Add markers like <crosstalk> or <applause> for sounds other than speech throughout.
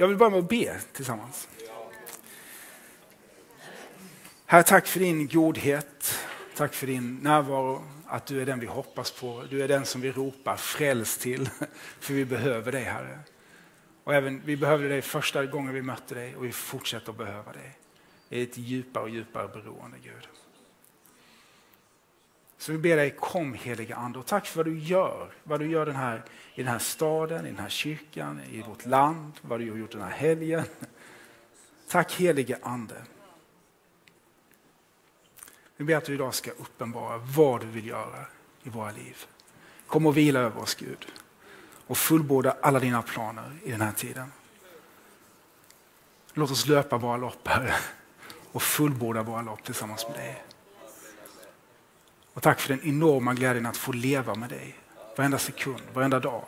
Jag vill börja med att be tillsammans. Herre, tack för din godhet. Tack för din närvaro, att du är den vi hoppas på. Du är den som vi ropar fräls till, <laughs> för vi behöver dig Herre. Och även, vi behövde dig första gången vi mötte dig och vi fortsätter att behöva dig. i ett djupare och djupare beroende Gud. Så vi ber dig, kom heliga Ande och tack för vad du gör. Vad du gör den här, i den här staden, i den här kyrkan, i vårt land, vad du har gjort den här helgen. Tack helige Ande. Vi ber att du idag ska uppenbara vad du vill göra i våra liv. Kom och vila över oss Gud och fullborda alla dina planer i den här tiden. Låt oss löpa våra lopp Herre och fullborda våra lopp tillsammans med dig. Och tack för den enorma glädjen att få leva med dig varenda sekund, varenda dag.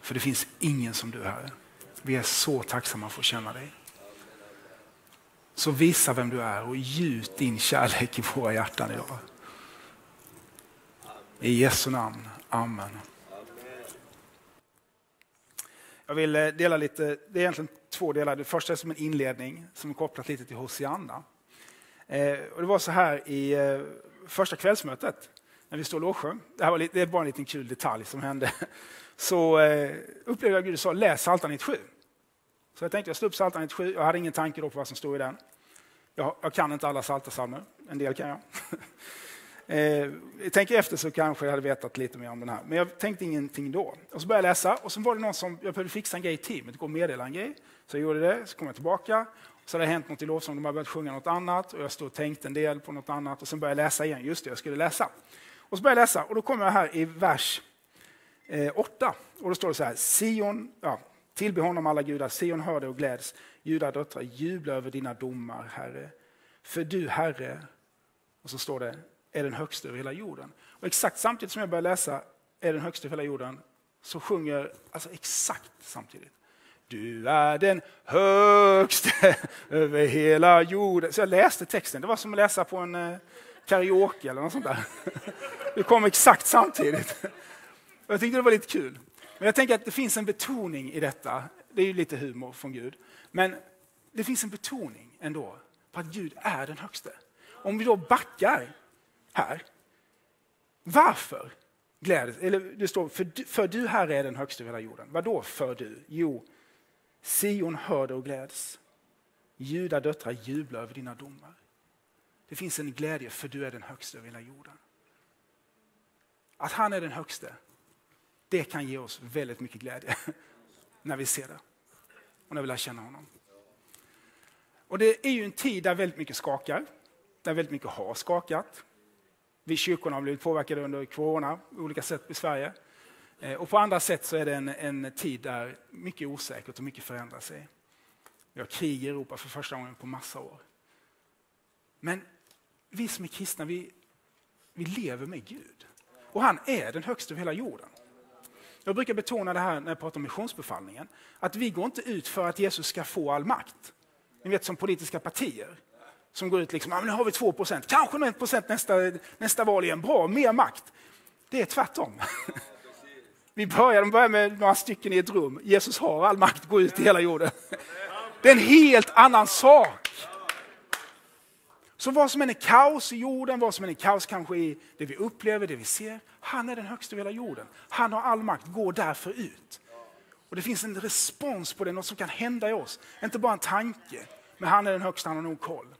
För det finns ingen som du Herre. Vi är så tacksamma för att känna dig. Så visa vem du är och gjut din kärlek i våra hjärtan idag. I Jesu namn. Amen. Jag vill eh, dela lite, det är egentligen två delar. Det första är som en inledning som är kopplat lite till Hosianna. Eh, och det var så här i eh, första kvällsmötet när vi stod och lovsjöng. Det, här var lite, det är bara en liten kul detalj som hände. <laughs> Så eh, upplevde jag att Gud sa läs Psaltaren 97. Så jag tänkte jag slog upp Psaltaren 97. Jag hade ingen tanke då på vad som stod i den. Jag, jag kan inte alla psaltarpsalmer, en del kan jag. <laughs> eh, jag tänker efter så kanske jag hade vetat lite mer om den här. Men jag tänkte ingenting då. Och så började jag läsa och så var det någon som, jag behövde fixa en grej i teamet, gå och meddela en grej. Så jag gjorde det, så kom jag tillbaka. Så det det hänt något i lovsången, de har börjat sjunga något annat och jag stod och tänkte en del på något annat och sen började jag läsa igen, just det, jag skulle läsa. Och så började jag läsa och då kommer jag här i vers eh, 8 och då står det så här, Sion, ja, tillbe honom alla gudar, Sion hör det och gläds, Juda döttrar, jubla över dina domar, Herre. För du, Herre, och så står det, är den högsta över hela jorden. Och exakt samtidigt som jag börjar läsa, är den högsta över hela jorden, så sjunger, alltså exakt samtidigt, du är den högste <laughs> över hela jorden. Så jag läste texten, det var som att läsa på en eh, karaoke eller något sånt där. <laughs> Det kom exakt samtidigt. <laughs> Jag tyckte det var lite kul. Men jag tänker att det finns en betoning i detta. Det är ju lite humor från Gud. Men det finns en betoning ändå på att Gud är den högste. Om vi då backar här. Varför Eller det står, för, för du Herre är den högste över hela jorden. Vad då för du? Jo, Sion hörde och gläds. Juda döttrar jublar över dina domar. Det finns en glädje för du är den högste över hela jorden. Att han är den högste, det kan ge oss väldigt mycket glädje <laughs> när vi ser det och när vi lär känna honom. Och Det är ju en tid där väldigt mycket skakar, där väldigt mycket har skakat. Vi kyrkorna har blivit påverkade under corona på olika sätt i Sverige. Eh, och på andra sätt så är det en, en tid där mycket är osäkert och mycket förändrar sig. Vi har krig i Europa för första gången på massa år. Men vi som är kristna, vi, vi lever med Gud. Och han är den högsta över hela jorden. Jag brukar betona det här när jag pratar om missionsbefallningen. Att vi går inte ut för att Jesus ska få all makt. Ni vet som politiska partier. Som går ut liksom, ah, nu har vi 2 procent, kanske 1 procent nästa, nästa val igen. Bra, mer makt. Det är tvärtom. <laughs> Vi börjar, de börjar med några stycken i ett rum. Jesus har all makt, gå ut i hela jorden. Det är en helt annan sak. Så vad som än är kaos i jorden, vad som än är kaos kanske i det vi upplever, det vi ser. Han är den högsta över hela jorden. Han har all makt, gå därför ut. Och Det finns en respons på det, något som kan hända i oss. Inte bara en tanke, men han är den högsta, han har nog koll.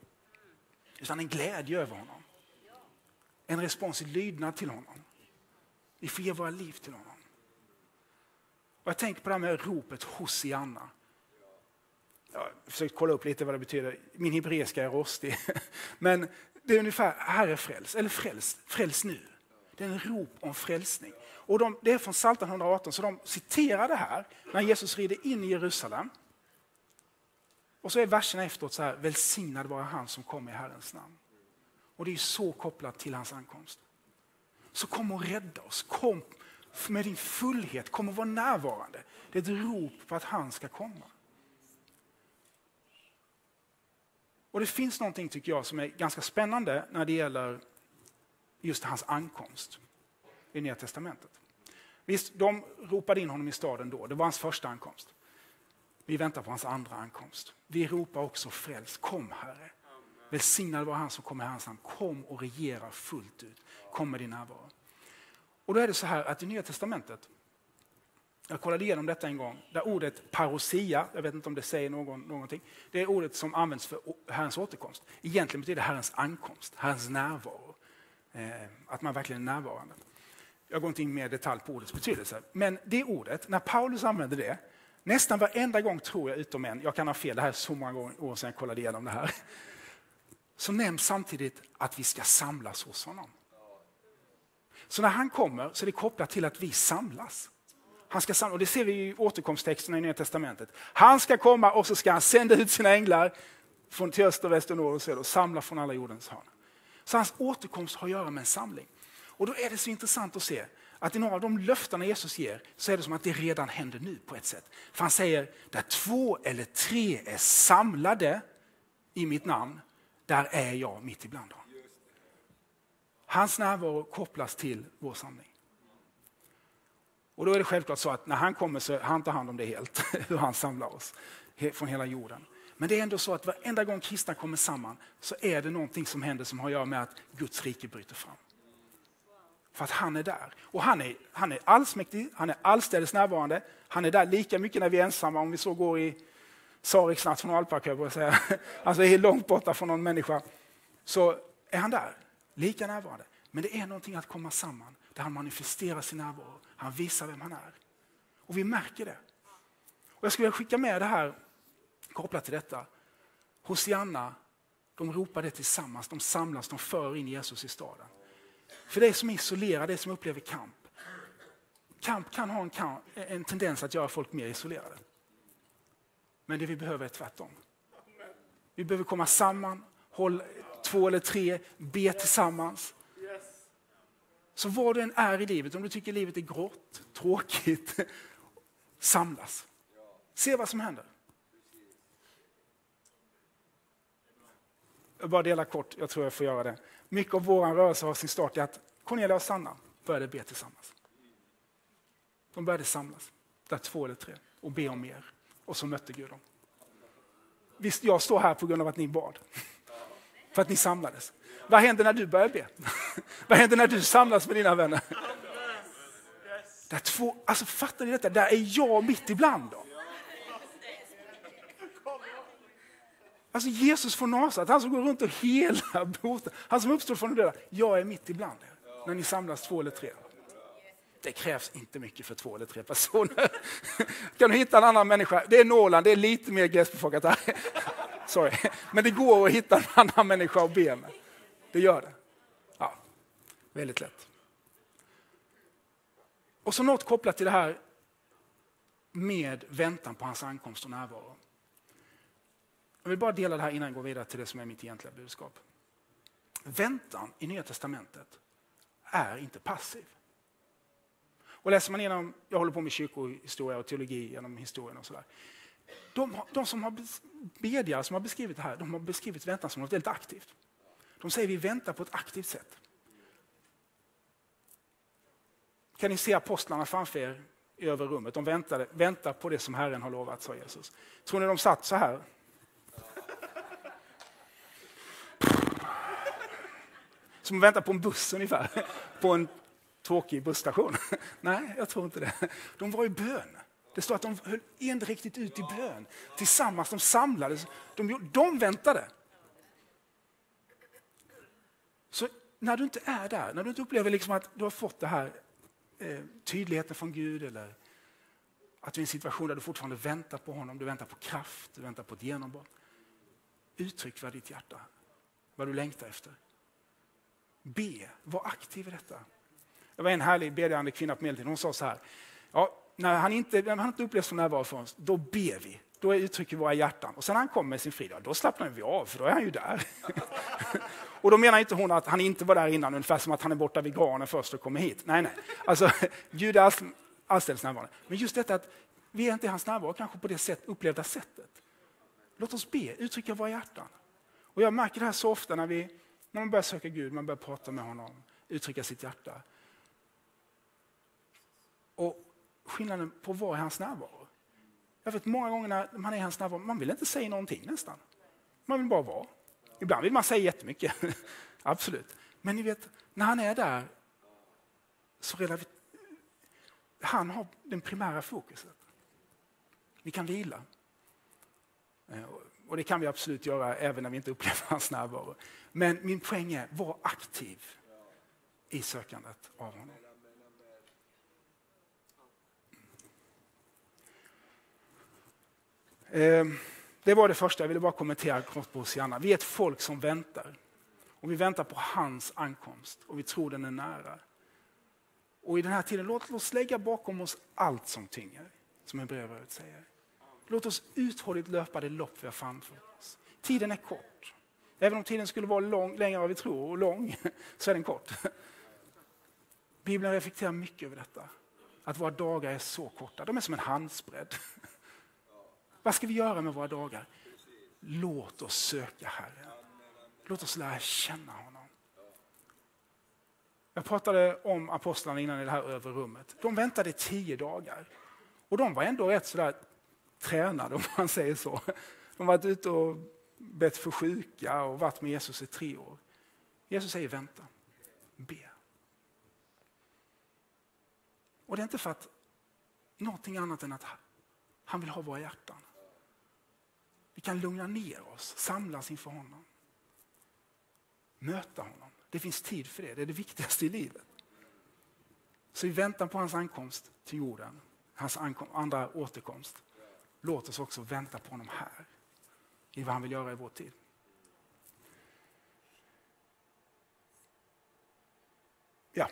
Utan en glädje över honom. En respons i lydnad till honom. Vi får ge våra liv till honom. Och jag tänker på det här med ropet Hosianna. Jag har försökt kolla upp lite vad det betyder. Min hebreiska är rostig. <laughs> Men det är ungefär Herre fräls, eller fräls, fräls nu. Det är en rop om frälsning. Och de, det är från Psaltaren 118, så de citerar det här när Jesus rider in i Jerusalem. Och så är verserna efteråt så här, välsignad vara han som kommer i Herrens namn. Och det är så kopplat till hans ankomst. Så kom och rädda oss, kom med din fullhet, kom och var närvarande. Det är ett rop på att han ska komma. Och Det finns någonting tycker jag som är ganska spännande när det gäller just hans ankomst i Nya Testamentet. Visst, de ropade in honom i staden då, det var hans första ankomst. Vi väntar på hans andra ankomst. Vi ropar också fräls, kom Herre. Välsignad var han som kommer i hans namn. Kom och regera fullt ut. Kom med din närvaro. Och då är det så här att i Nya Testamentet, jag kollade igenom detta en gång, där ordet parousia, jag vet inte om det säger någon, någonting, det är ordet som används för Herrens återkomst. Egentligen betyder det Herrens ankomst, Herrens närvaro. Eh, att man verkligen är närvarande. Jag går inte in mer i detalj på ordets betydelse, men det ordet, när Paulus använder det, nästan varenda gång tror jag, utom en, jag kan ha fel, det här är så många år sedan jag kollade igenom det här, så nämns samtidigt att vi ska samlas hos honom. Så när han kommer så är det kopplat till att vi samlas. Han ska samla, och det ser vi i återkomsttexterna i Nya Testamentet. Han ska komma och så ska han sända ut sina änglar från till öster, väster, norr och söder och samla från alla jordens hörn. Så hans återkomst har att göra med en samling. Och då är det så intressant att se att i några av de löftena Jesus ger så är det som att det redan händer nu på ett sätt. För han säger, där två eller tre är samlade i mitt namn, där är jag mitt ibland dem. Hans närvaro kopplas till vår samling. Och då är det självklart så att när han kommer så han tar hand om det helt, <laughs> hur han samlar oss från hela jorden. Men det är ändå så att varenda gång kristna kommer samman så är det någonting som händer som har att göra med att Guds rike bryter fram. För att han är där. Och han är, han är allsmäktig, han är allstädes närvarande. Han är där lika mycket när vi är ensamma, om vi så går i Sareks nationalpark, jag säga. <laughs> alltså är långt borta från någon människa, så är han där, lika närvarande. Men det är någonting att komma samman, där han manifesterar sin närvaro. Han visar vem han är. Och vi märker det. Och jag skulle vilja skicka med det här kopplat till detta. Hosianna, de ropar det tillsammans, de samlas, de för in Jesus i staden. För dig som är isolerad, dig som upplever kamp. Kamp kan ha en, kamp, en tendens att göra folk mer isolerade. Men det vi behöver är tvärtom. Vi behöver komma samman, hålla, två eller tre, be tillsammans. Så vad du än är i livet, om du tycker livet är grått, tråkigt, <laughs> samlas. Se vad som händer. Jag bara delar kort, jag tror jag får göra det. Mycket av vår rörelse har sin start i att Cornelia och Sanna började be tillsammans. De började samlas, där två eller tre, och be om mer. Och så mötte Gud dem. Visst, jag står här på grund av att ni bad. För att ni samlades. Vad händer när du börjar be? <laughs> Vad händer när du samlas med dina vänner? Där två, alltså fattar ni detta? Där är jag mitt ibland dem. Alltså Jesus från Nasaret, han som går runt och hela botar, han som uppstår från de döda. Jag är mitt ibland er när ni samlas två eller tre. Det krävs inte mycket för två eller tre personer. <laughs> Kan du hitta en annan människa? Det är Norrland, det är lite mer glesbefolkat här. Sorry. <laughs> Men det går att hitta en annan människa att be med. Det gör det. Ja, väldigt lätt. Och så något kopplat till det här med väntan på hans ankomst och närvaro. Jag vill bara dela det här innan jag går vidare till det som är mitt egentliga budskap. Väntan i Nya Testamentet är inte passiv. Och läser man igenom, jag håller på med kyrkohistoria och teologi genom historien och sådär. De, de som har bedjare som har beskrivit det här, de har beskrivit väntan som något väldigt aktivt. De säger vi väntar på ett aktivt sätt. Kan ni se apostlarna framför er över rummet? De väntade, väntar på det som Herren har lovat, sa Jesus. Tror ni de satt så här? Som att vänta på en buss ungefär, på en tråkig busstation. Nej, jag tror inte det. De var i bön. Det står att de höll enriktigt ut i bön. Tillsammans, de samlades. De, de väntade. Så när du inte är där, när du inte upplever liksom att du har fått det här eh, tydligheten från Gud eller att du är i en situation där du fortfarande väntar på honom, du väntar på kraft, du väntar på ett genombrott. Uttryck vad ditt hjärta, vad du längtar efter. Be, var aktiv i detta. Det var en härlig bedjande kvinna på medeltiden, hon sa så här. Ja, när han inte, när han inte upplevs som närvaro för oss, då ber vi. Då uttrycker vi våra hjärtan. Och sen när han kommer med sin frid, då slappnar vi av, för då är han ju där. <laughs> och då menar inte hon att han inte var där innan, ungefär som att han är borta vid granen först och kommer hit. Nej, nej. Alltså, <laughs> Gud är allstädes närvarande. Men just detta att vi är inte i hans närvaro, kanske på det sätt, upplevda sättet. Låt oss be, uttrycka våra hjärtan. Och jag märker det här så ofta när vi när man börjar söka Gud, man börjar prata med honom, uttrycka sitt hjärta. Och skillnaden på vad är hans närvaro? Jag vet många gånger när man är i hans närvaro, man vill inte säga någonting nästan. Man vill bara vara. Ibland vill man säga jättemycket, <laughs> absolut. Men ni vet, när han är där så relativt, han har den primära fokuset. Vi kan vila. Eh, och det kan vi absolut göra även när vi inte upplever <laughs> hans närvaro. Men min poäng är, var aktiv i sökandet av honom. Ehm, det var det första, jag ville bara kommentera kort på Hosianna. Vi är ett folk som väntar. Och vi väntar på hans ankomst och vi tror den är nära. Och i den här tiden, låt oss lägga bakom oss allt som tynger, som Hebreerbrevet säger. Låt oss uthålligt löpa det lopp vi har framför oss. Tiden är kort. Även om tiden skulle vara lång, längre än vad vi tror och lång, <laughs> så är den kort. Bibeln reflekterar mycket över detta. Att våra dagar är så korta. De är som en handsbredd. Vad ska vi göra med våra dagar? Låt oss söka Herren. Låt oss lära känna honom. Jag pratade om apostlarna innan i det här övre rummet. De väntade tio dagar. Och de var ändå rätt sådär tränade <laughs> om man säger så. De har varit ute och bett för sjuka och varit med Jesus i tre år. Jesus säger vänta, be. Och det är inte för att någonting annat än att han vill ha våra hjärtan. Vi kan lugna ner oss, samlas inför honom. Möta honom. Det finns tid för det, det är det viktigaste i livet. Så i väntan på hans ankomst till jorden, hans andra återkomst, låt oss också vänta på honom här, i vad han vill göra i vår tid. Ja,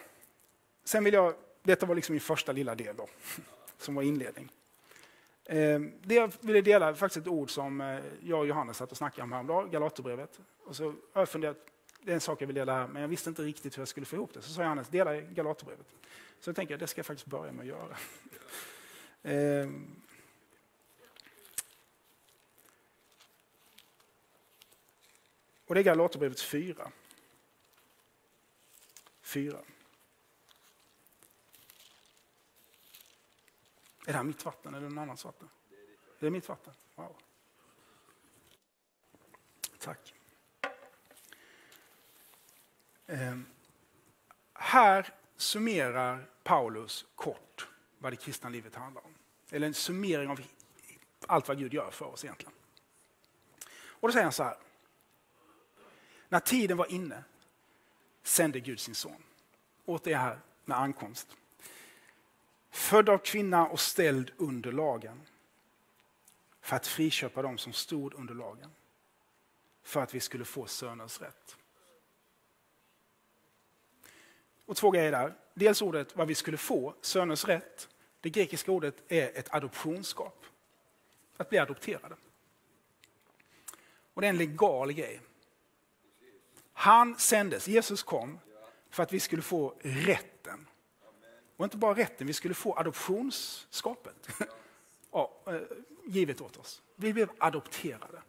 sen vill jag, detta var liksom min första lilla del då, <laughs> som var inledning. Ehm, det jag ville dela är faktiskt ett ord som eh, jag och Johannes satt och snackade om häromdagen, Galaterbrevet. Och så har jag funderat, det är en sak jag vill dela här, men jag visste inte riktigt hur jag skulle få ihop det. Så sa Johannes, dela Galaterbrevet. Så jag tänker, det ska jag faktiskt börja med att göra. <laughs> Ehm. Och det är Galaterbrevet 4. 4. Är det här mitt vatten eller någon annans vatten? Det är mitt vatten. Wow. Tack. Eh, här summerar Paulus kort vad det kristna livet handlar om. Eller en summering av allt vad Gud gör för oss egentligen. Och då säger han så här. När tiden var inne sände Gud sin son. Åt det här med ankomst född av kvinna och ställd under lagen. För att friköpa dem som stod under lagen. För att vi skulle få söners rätt. Och två grejer där. Dels ordet vad vi skulle få, söners rätt. Det grekiska ordet är ett adoptionskap. Att bli adopterade. Och det är en legal grej. Han sändes, Jesus kom, för att vi skulle få rätten och inte bara rätten, vi skulle få adoptionsskapet <laughs> ja, eh, givet åt oss. Vi blev adopterade.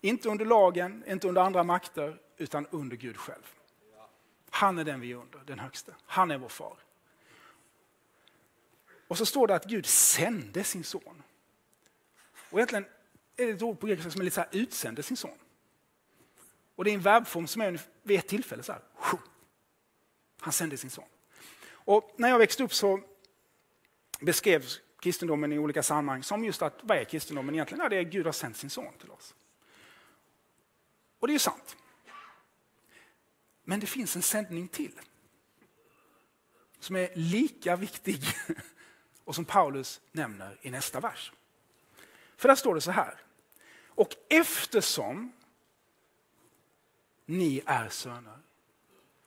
Inte under lagen, inte under andra makter, utan under Gud själv. Han är den vi är under, den högste. Han är vår far. Och så står det att Gud sände sin son. Och egentligen är det ett ord på grekiska som är lite så här, utsände sin son. Och det är en verbform som är vid ett tillfälle så här. Han sände sin son. Och när jag växte upp så beskrevs kristendomen i olika sammanhang som just att, vad är kristendomen egentligen? Ja, det är Gud har sänt sin son till oss. Och det är ju sant. Men det finns en sändning till. Som är lika viktig <laughs> och som Paulus nämner i nästa vers. För där står det så här. Och eftersom ni är söner,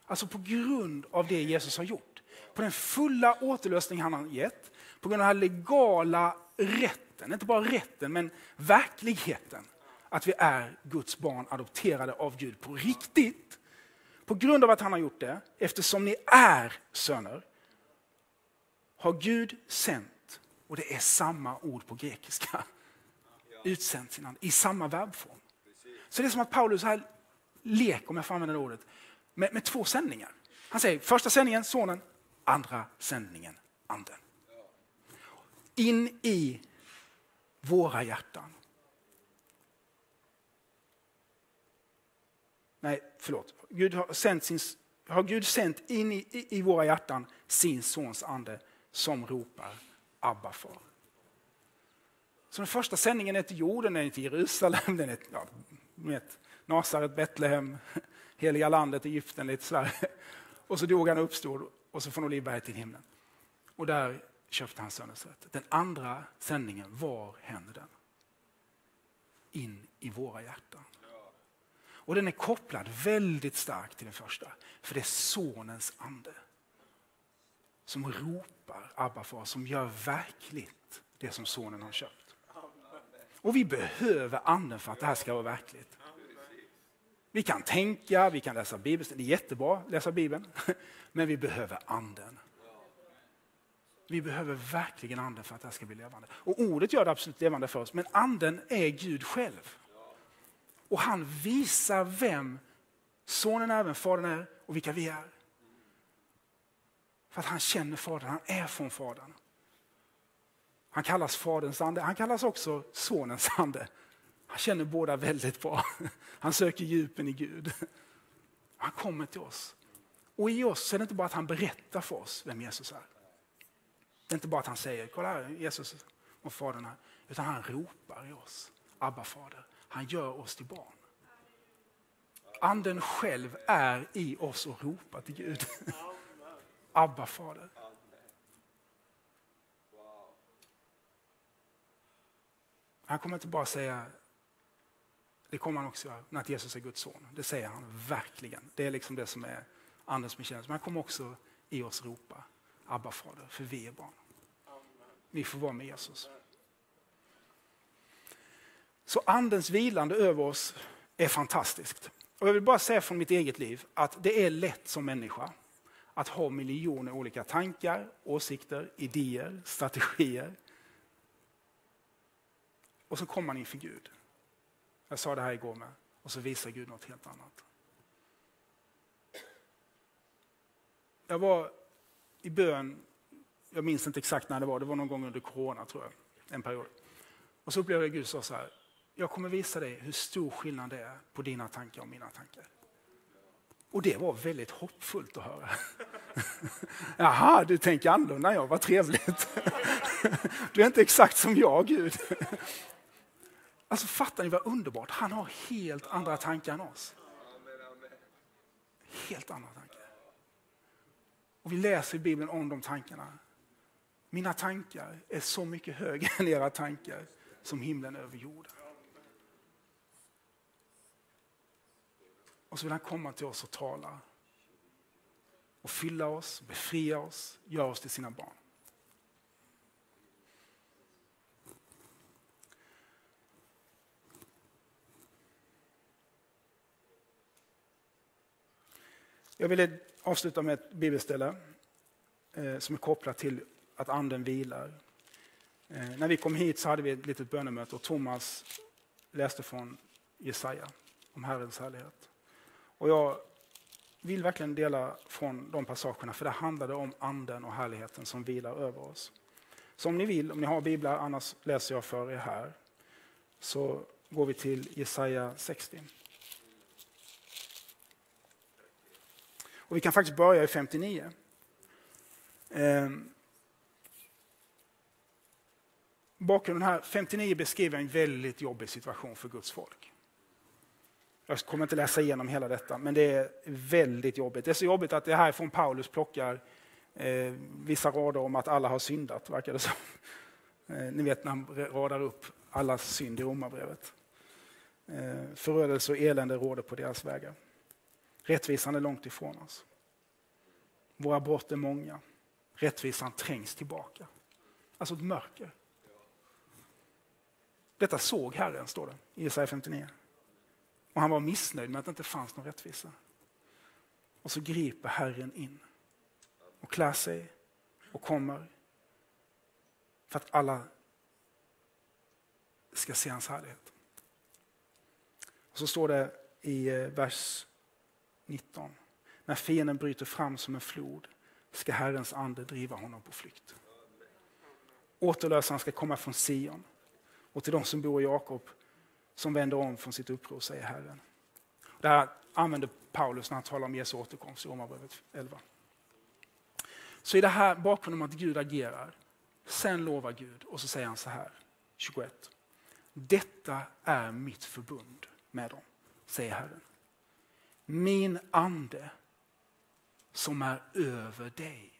alltså på grund av det Jesus har gjort, på den fulla återlösning han har gett, på grund av den här legala rätten, inte bara rätten men verkligheten, att vi är Guds barn adopterade av Gud på riktigt. På grund av att han har gjort det, eftersom ni är söner, har Gud sänt, och det är samma ord på grekiska, utsänt sin ande i samma verbform. Så det är som att Paulus här leker, om jag får använda det ordet, med, med två sändningar. Han säger första sändningen, sonen, andra sändningen, anden. In i våra hjärtan. Nej, förlåt. Gud har, sänt sin, har Gud sänt in i, i, våra hjärtan sin sons ande som ropar Abba far. Så den första sändningen är till jorden, den är till Jerusalem, den är till ja, vet, Nasaret, Betlehem, <laughs> heliga landet, Egypten, lite sådär. Och så dog han och uppstod och så från Olivberget till himlen. Och där köpte han söndagsrätt. rätt. Den andra sändningen, var händer den? In i våra hjärtan. Och den är kopplad väldigt starkt till den första. För det är sonens ande. Som ropar Abba far, som gör verkligt det som sonen har köpt. Och vi behöver anden för att det här ska vara verkligt. Vi kan tänka, vi kan läsa Bibeln, det är jättebra att läsa Bibeln. <laughs> Men vi behöver anden. Vi behöver verkligen anden för att det här ska bli levande. Och ordet gör det absolut levande för oss, men anden är Gud själv. Och han visar vem sonen är, vem fadern är och vilka vi är. För att han känner fadern, han är från fadern. Han kallas faderns ande, han kallas också sonens ande. Han känner båda väldigt bra. Han söker djupen i Gud. Han kommer till oss. Och i oss är det inte bara att han berättar för oss vem Jesus är. Det är inte bara att han säger, kolla här, Jesus och Fadern här. Utan han ropar i oss, Abba fader. Han gör oss till barn. Anden själv är i oss och ropar till Gud. <laughs> Abba fader. Han kommer inte bara säga, det kommer han också göra, att Jesus är Guds son. Det säger han verkligen. Det är liksom det som är andens bekännelse. Men han kommer också i oss ropa, Abba fader, för vi är barn. Vi får vara med Jesus. Så andens vilande över oss är fantastiskt. Och jag vill bara säga från mitt eget liv att det är lätt som människa att ha miljoner olika tankar, åsikter, idéer, strategier. Och så kommer man inför Gud. Jag sa det här igår med. Och så visar Gud något helt annat. Jag var i bön, jag minns inte exakt när det var, det var någon gång under corona tror jag, en period. Och så upplevde jag Gud sa så här, jag kommer visa dig hur stor skillnad det är på dina tankar och mina tankar. Och det var väldigt hoppfullt att höra. <laughs> Jaha, du tänker annorlunda jag, vad trevligt. <laughs> Du är inte exakt som jag, Gud. Alltså fattar ni vad underbart? Han har helt andra tankar än oss. Helt andra tankar. Och vi läser i Bibeln om de tankarna. Mina tankar är så mycket högre än era tankar som himlen över jorden. Och så vill han komma till oss och tala. Och fylla oss, befria oss, göra oss till sina barn. Jag vill avsluta med ett bibelställe eh, som är kopplat till att anden vilar. Eh, när vi kom hit så hade vi ett litet bönemöte och Thomas läste från Jesaja om Herrens härlighet. Och jag vill verkligen dela från de passagerna för det handlade om anden och härligheten som vilar över oss. Så om ni vill, om ni har biblar, annars läser jag för er här, så går vi till Jesaja 60. Och vi kan faktiskt börja i 59. Ehm. Bakgrunden här, 59 beskriver en väldigt jobbig situation för Guds folk. Jag kommer inte läsa igenom hela detta, men det är väldigt jobbigt. Det är så jobbigt att det här från Paulus plockar eh, vissa rader om att alla har syndat, verkar det som. Eh, ni vet när han radar upp allas synd i Romarbrevet. Eh, förödelse och elände råder på deras vägar. Rättvisan är långt ifrån oss. Våra brott är många. Rättvisan trängs tillbaka. Alltså ett mörker. Detta såg Herren, står det i Jesaja 59. Och han var missnöjd med att det inte fanns någon rättvisa. Och så griper Herren in och klär sig och kommer för att alla ska se hans härlighet. Och så står det i eh, vers 19. När fienden bryter fram som en flod ska Herrens ande driva honom på flykt. Återlösaren ska komma från Sion och till de som bor i Jakob som vänder om från sitt uppror, säger Herren. Det här använder Paulus när han talar om Jesu återkomst i Romarbrevet 11. Så i det här bakgrunden om att Gud agerar, sen lovar Gud och så säger han så här, 21. Detta är mitt förbund med dem, säger Herren. Min ande som är över dig.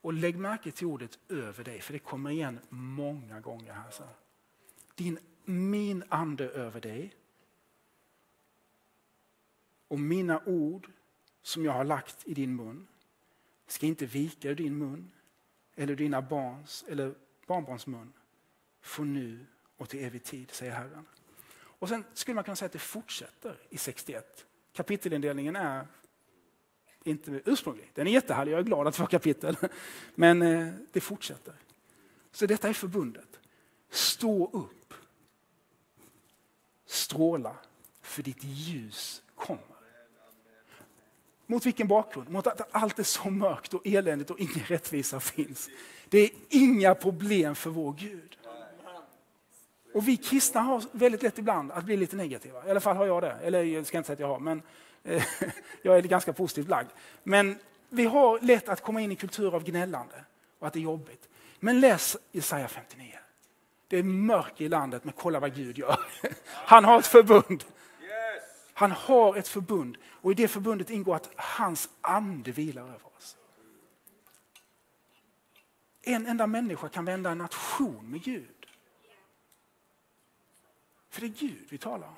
Och lägg märke till ordet över dig, för det kommer igen många gånger här. Så. Din, min ande över dig och mina ord som jag har lagt i din mun ska inte vika ur din mun eller dina barns eller barnbarns mun från nu och till evig tid, säger Herren. Och sen skulle man kunna säga att det fortsätter i 61. Kapitelindelningen är inte ursprunglig. Den är jättehärlig, jag är glad att få kapitel. <laughs> Men eh, det fortsätter. Så detta är förbundet. Stå upp. Stråla, för ditt ljus kommer. Mot vilken bakgrund? Mot att allt är så mörkt och eländigt och ingen rättvisa finns. Det är inga problem för vår Gud. Och vi kristna har väldigt lätt ibland att bli lite negativa. I alla fall har jag det. Eller jag ska inte säga att jag har, men eh, <laughs> jag är ganska positivt lagd. Men vi har lätt att komma in i kultur av gnällande och att det är jobbigt. Men läs Jesaja 59. Det är mörker i landet, men kolla vad Gud gör. <laughs> Han har ett förbund. Han har ett förbund och i det förbundet ingår att hans ande vilar över oss. En enda människa kan vända en nation med Gud. För det är Gud vi talar om.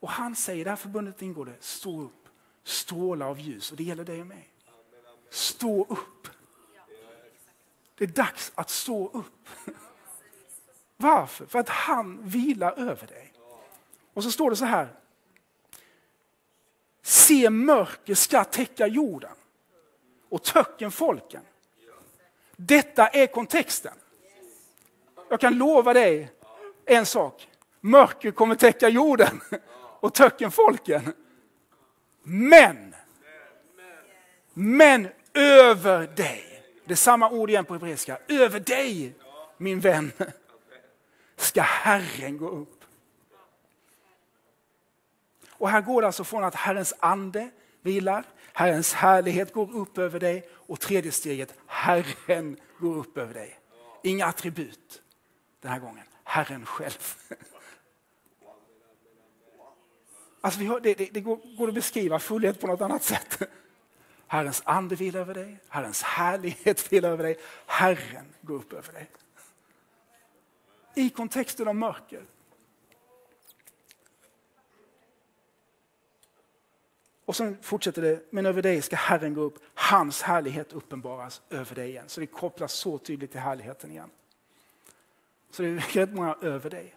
Och han säger, i det här förbundet ingår det, stå upp, stråla av ljus. Och det gäller dig och mig. Stå upp. Det är dags att stå upp. Varför? För att han vilar över dig. Och så står det så här. Se mörker ska täcka jorden och töcken folken. Detta är kontexten. Jag kan lova dig en sak. Mörker kommer täcka jorden och töcken folken. Men, men över dig, det är samma ord igen på hebreiska, över dig min vän ska Herren gå upp. Och här går det alltså från att Herrens ande vilar, Herrens härlighet går upp över dig och tredje steget, Herren går upp över dig. Inga attribut den här gången, Herren själv. Alltså vi har, det, det, det går, går, att beskriva fullhet på något annat sätt. Herrens ande vilar över dig, Herrens härlighet <laughs> vilar över dig, Herren går upp över dig. I kontexten av mörker. Och sen fortsätter det, men över dig ska Herren gå upp, hans härlighet uppenbaras över dig igen. Så det kopplas så tydligt till härligheten igen. Så det är rätt många över dig.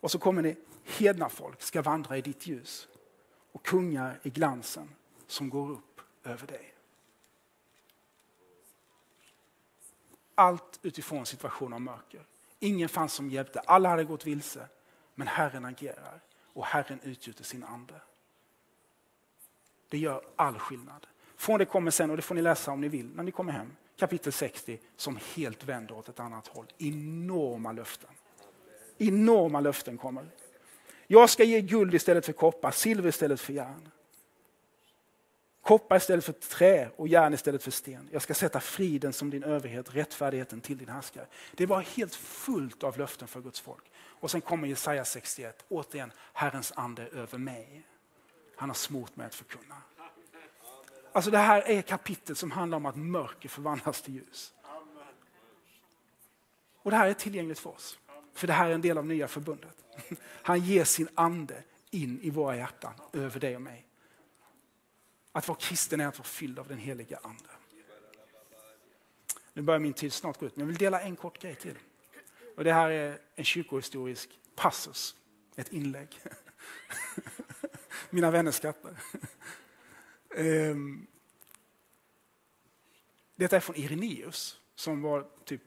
Och så kommer ni hedna folk ska vandra i ditt ljus och kungar i glansen som går upp över dig. Allt utifrån situation av mörker. Ingen fanns som hjälpte, alla hade gått vilse. Men Herren agerar och Herren utgjuter sin ande. Det gör all skillnad. Från det kommer sen, och det får ni läsa om ni vill när ni kommer hem, kapitel 60 som helt vänder åt ett annat håll. Enorma löften. Enorma löften kommer. Jag ska ge guld istället för koppar, silver istället för järn. Koppar istället för trä och järn istället för sten. Jag ska sätta friden som din överhet, rättfärdigheten till din härskare. Det var helt fullt av löften för Guds folk. Och sen kommer Jesaja 61, återigen Herrens ande över mig. Han har smort mig att förkunna. Alltså det här är kapitel som handlar om att mörker förvandlas till ljus. Och det här är tillgängligt för oss. För det här är en del av nya förbundet. <laughs> Han ger sin ande in i våra hjärtan, över dig och mig. Att vara kristen är att vara fylld av den heliga ande. Nu börjar min tid snart gå ut, men jag vill dela en kort grej till. Och det här är en kyrkohistorisk passus, ett inlägg. <laughs> Mina vänner skrattar. <laughs> Ehm, detta är från Ireneus som var typ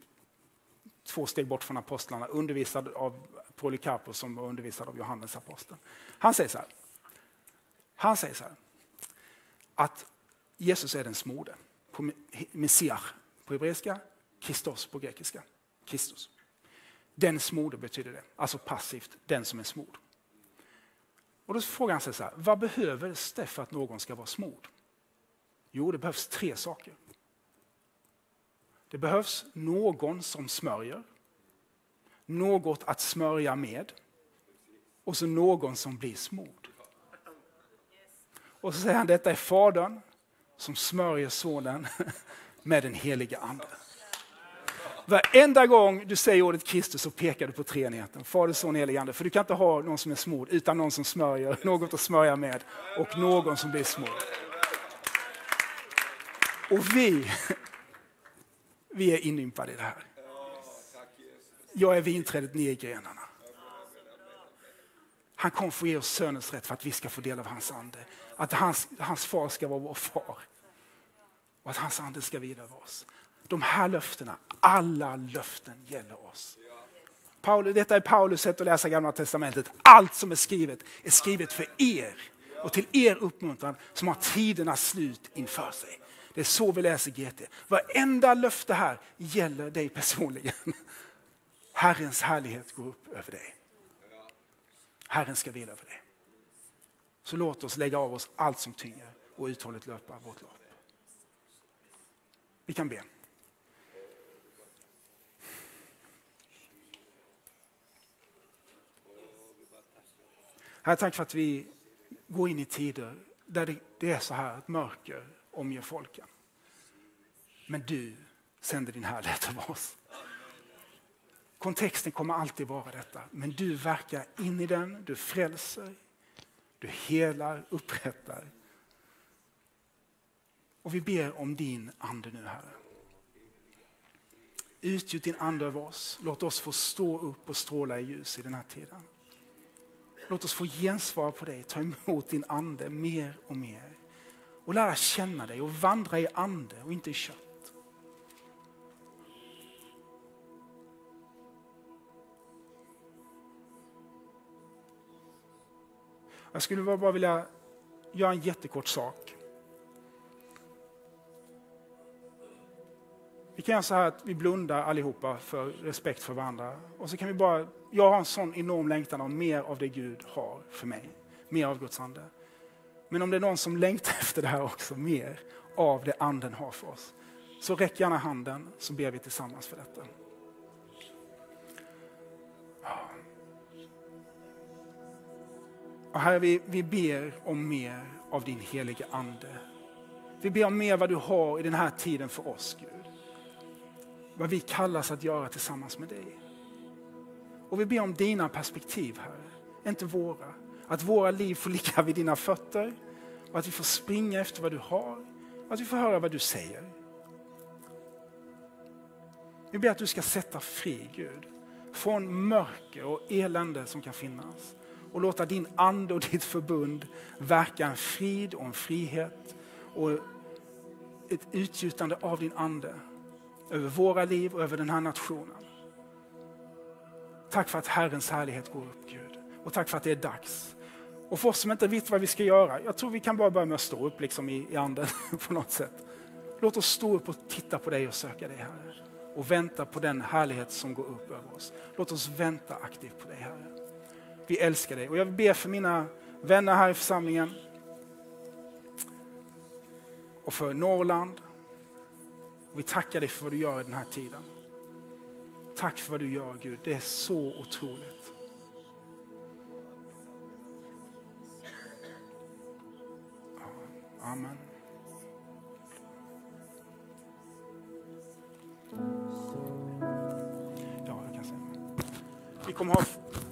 två steg bort från apostlarna, undervisad av Polycarpus som var undervisad av Johannes aposteln. Han säger så här. Han säger så här, att Jesus är den smorde. På Messiah på hebreiska, Christos på grekiska. Kristus. Den smorde betyder det, alltså passivt, den som är smord. Och då frågar han sig så här, vad behövs det för att någon ska vara smord? Jo, det behövs tre saker. Det behövs någon som smörjer, något att smörja med och så någon som blir smord. Och så säger han, detta är Fadern som smörjer Sonen <laughs> med den heliga Ande. Varenda gång du säger ordet Kristus så pekar du på treenigheten. Fader, Son, helige Ande. För du kan inte ha någon som är smord utan någon som smörjer, <laughs> något att smörja med och någon som blir smord. Och vi, vi är inympade i det här. Jag är vinträdet, ni är grenarna. Han kom för att ge oss sönens rätt för att vi ska få del av hans ande. Att hans, hans far ska vara vår far. Och att hans ande ska vila över oss. De här löftena, alla löften gäller oss. Paulus, detta är Paulus sätt att läsa gamla testamentet. Allt som är skrivet är skrivet för er och till er uppmuntran som har tidernas slut inför sig. Det är så vi läser GT. Varenda löfte här gäller dig personligen. <laughs> Herrens härlighet går upp över dig. Herren ska vila över dig. Så låt oss lägga av oss allt som tynger och uthålligt löpa vårt lopp. Vi kan be. Herre, tack för att vi går in i tider där det är så här att mörker omger folken. Men du sänder din härlighet över oss. Kontexten kommer alltid vara detta, men du verkar in i den, du frälser, du helar, upprättar. Och vi ber om din ande nu, Herre. Utgjut din ande över oss. Låt oss få stå upp och stråla i ljus i den här tiden. Låt oss få gensvar på dig, ta emot din ande mer och mer. Och lära känna dig och vandra i ande och inte i kött. Jag skulle bara vilja göra en jättekort sak. Vi kan göra så här att vi blundar allihopa för respekt för varandra. Och så kan vi bara, jag har en sån enorm längtan om mer av det Gud har för mig. Mer av Guds ande. Men om det är någon som längtar <laughs> efter det här också, mer av det anden har för oss. Så räck gärna handen så ber vi tillsammans för detta. Och herre, vi, vi ber om mer av din helige Ande. Vi ber om mer vad du har i den här tiden för oss, Gud. Vad vi kallas att göra tillsammans med dig. Och vi ber om dina perspektiv, Herre, inte våra. Att våra liv får ligga vid dina fötter och att vi får springa efter vad du har. Och att vi får höra vad du säger. Vi ber att du ska sätta fri, Gud, från mörker och elände som kan finnas och låta din ande och ditt förbund verka en frid och en frihet och ett utgjutande av din ande över våra liv och över den här nationen. Tack för att Herrens härlighet går upp Gud och tack för att det är dags. Och för oss som inte vet vad vi ska göra, jag tror vi kan bara börja med att stå upp liksom i, i anden <laughs> på något sätt. Låt oss stå upp och titta på dig och söka dig Herre. Och vänta på den härlighet som går upp över oss. Låt oss vänta aktivt på dig Herre. Vi älskar dig. Och jag ber för mina vänner här i församlingen. Och för Norrland. Och vi tackar dig för vad du gör i den här tiden. Tack för vad du gör Gud. Det är så otroligt. Amen. Ja, jag kan säga. Vi kommer ha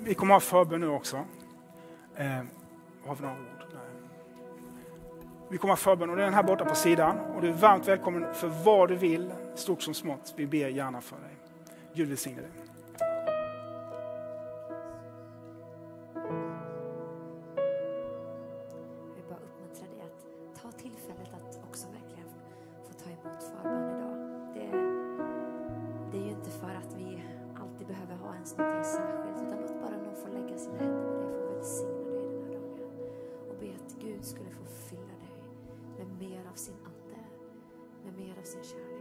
vi kommer ha förbön nu också. Eh, har vi några ord? Nej. Vi kommer ha förbön och den här borta på sidan. Och du är varmt välkommen för vad du vill, stort som smått. Vi ber gärna för dig. Gud välsigne dig. Ens någonting särskilt utan låt bara någon få lägga sina händer på dig, få välsigna dig den här dagen och be att Gud skulle få fylla dig med mer av sin ande, med mer av sin kärlek.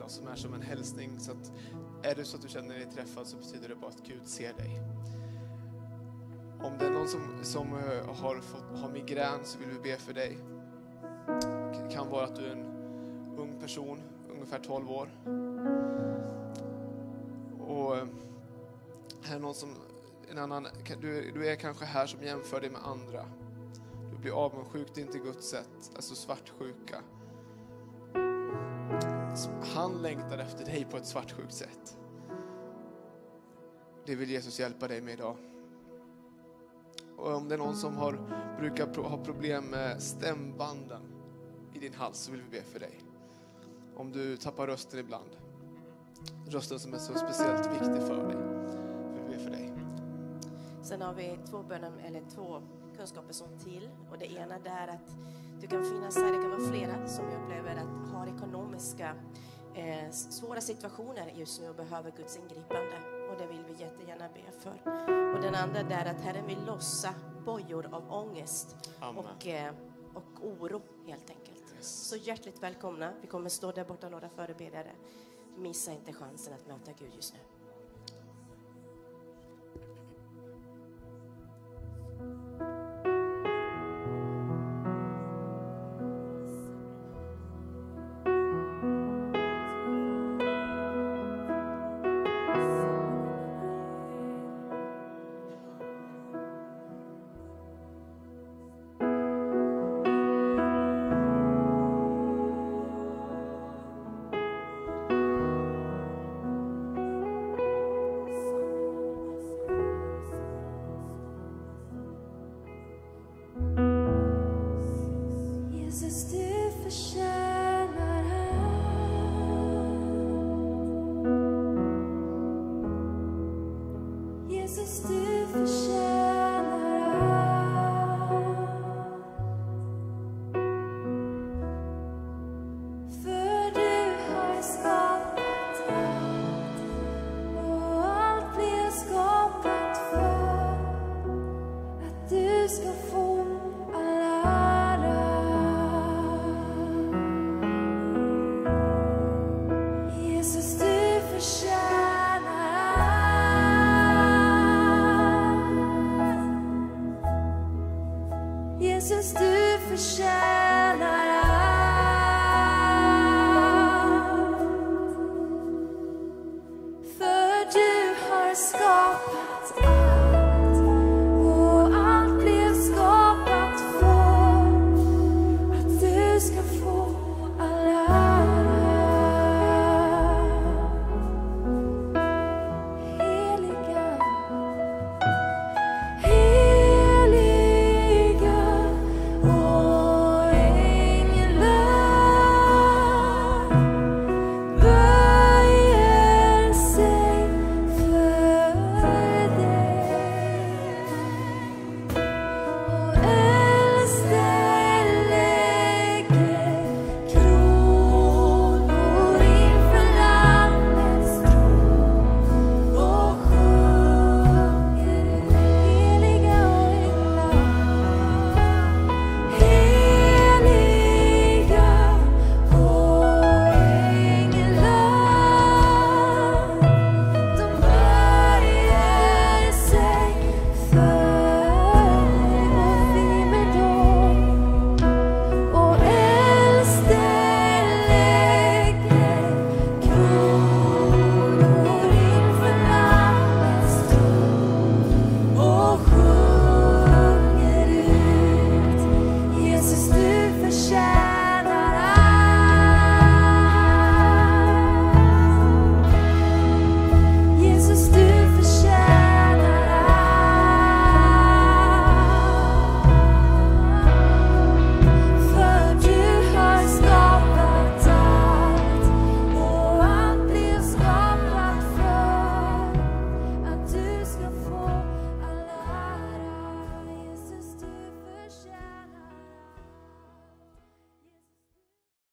Till oss, som är som en hälsning. Så att är det så att du känner dig träffad så betyder det bara att Gud ser dig. Om det är någon som, som eh, har, fått, har migrän så vill vi be för dig. Det kan vara att du är en ung person, ungefär 12 år. Och eh, här är någon som, en annan, du, du är kanske här som jämför dig med andra. Du blir avundsjuk, det är inte Guds sätt, alltså svartsjuka. Han längtar efter dig på ett svartsjukt sätt. Det vill Jesus hjälpa dig med idag. Och om det är någon som har, brukar ha problem med stämbanden i din hals så vill vi be för dig. Om du tappar rösten ibland, rösten som är så speciellt viktig för dig, vill vi be för dig. Sen har vi två böner, eller två kunskaper som till. Och det ena är att du kan finnas här, det kan vara flera som upplever att har ekonomiska eh, svåra situationer just nu och behöver Guds ingripande. Och det vill vi jättegärna be för. Och den andra är att Herren vill lossa bojor av ångest och, eh, och oro helt enkelt. Yes. Så hjärtligt välkomna. Vi kommer stå där borta några förebedjare. Missa inte chansen att möta Gud just nu.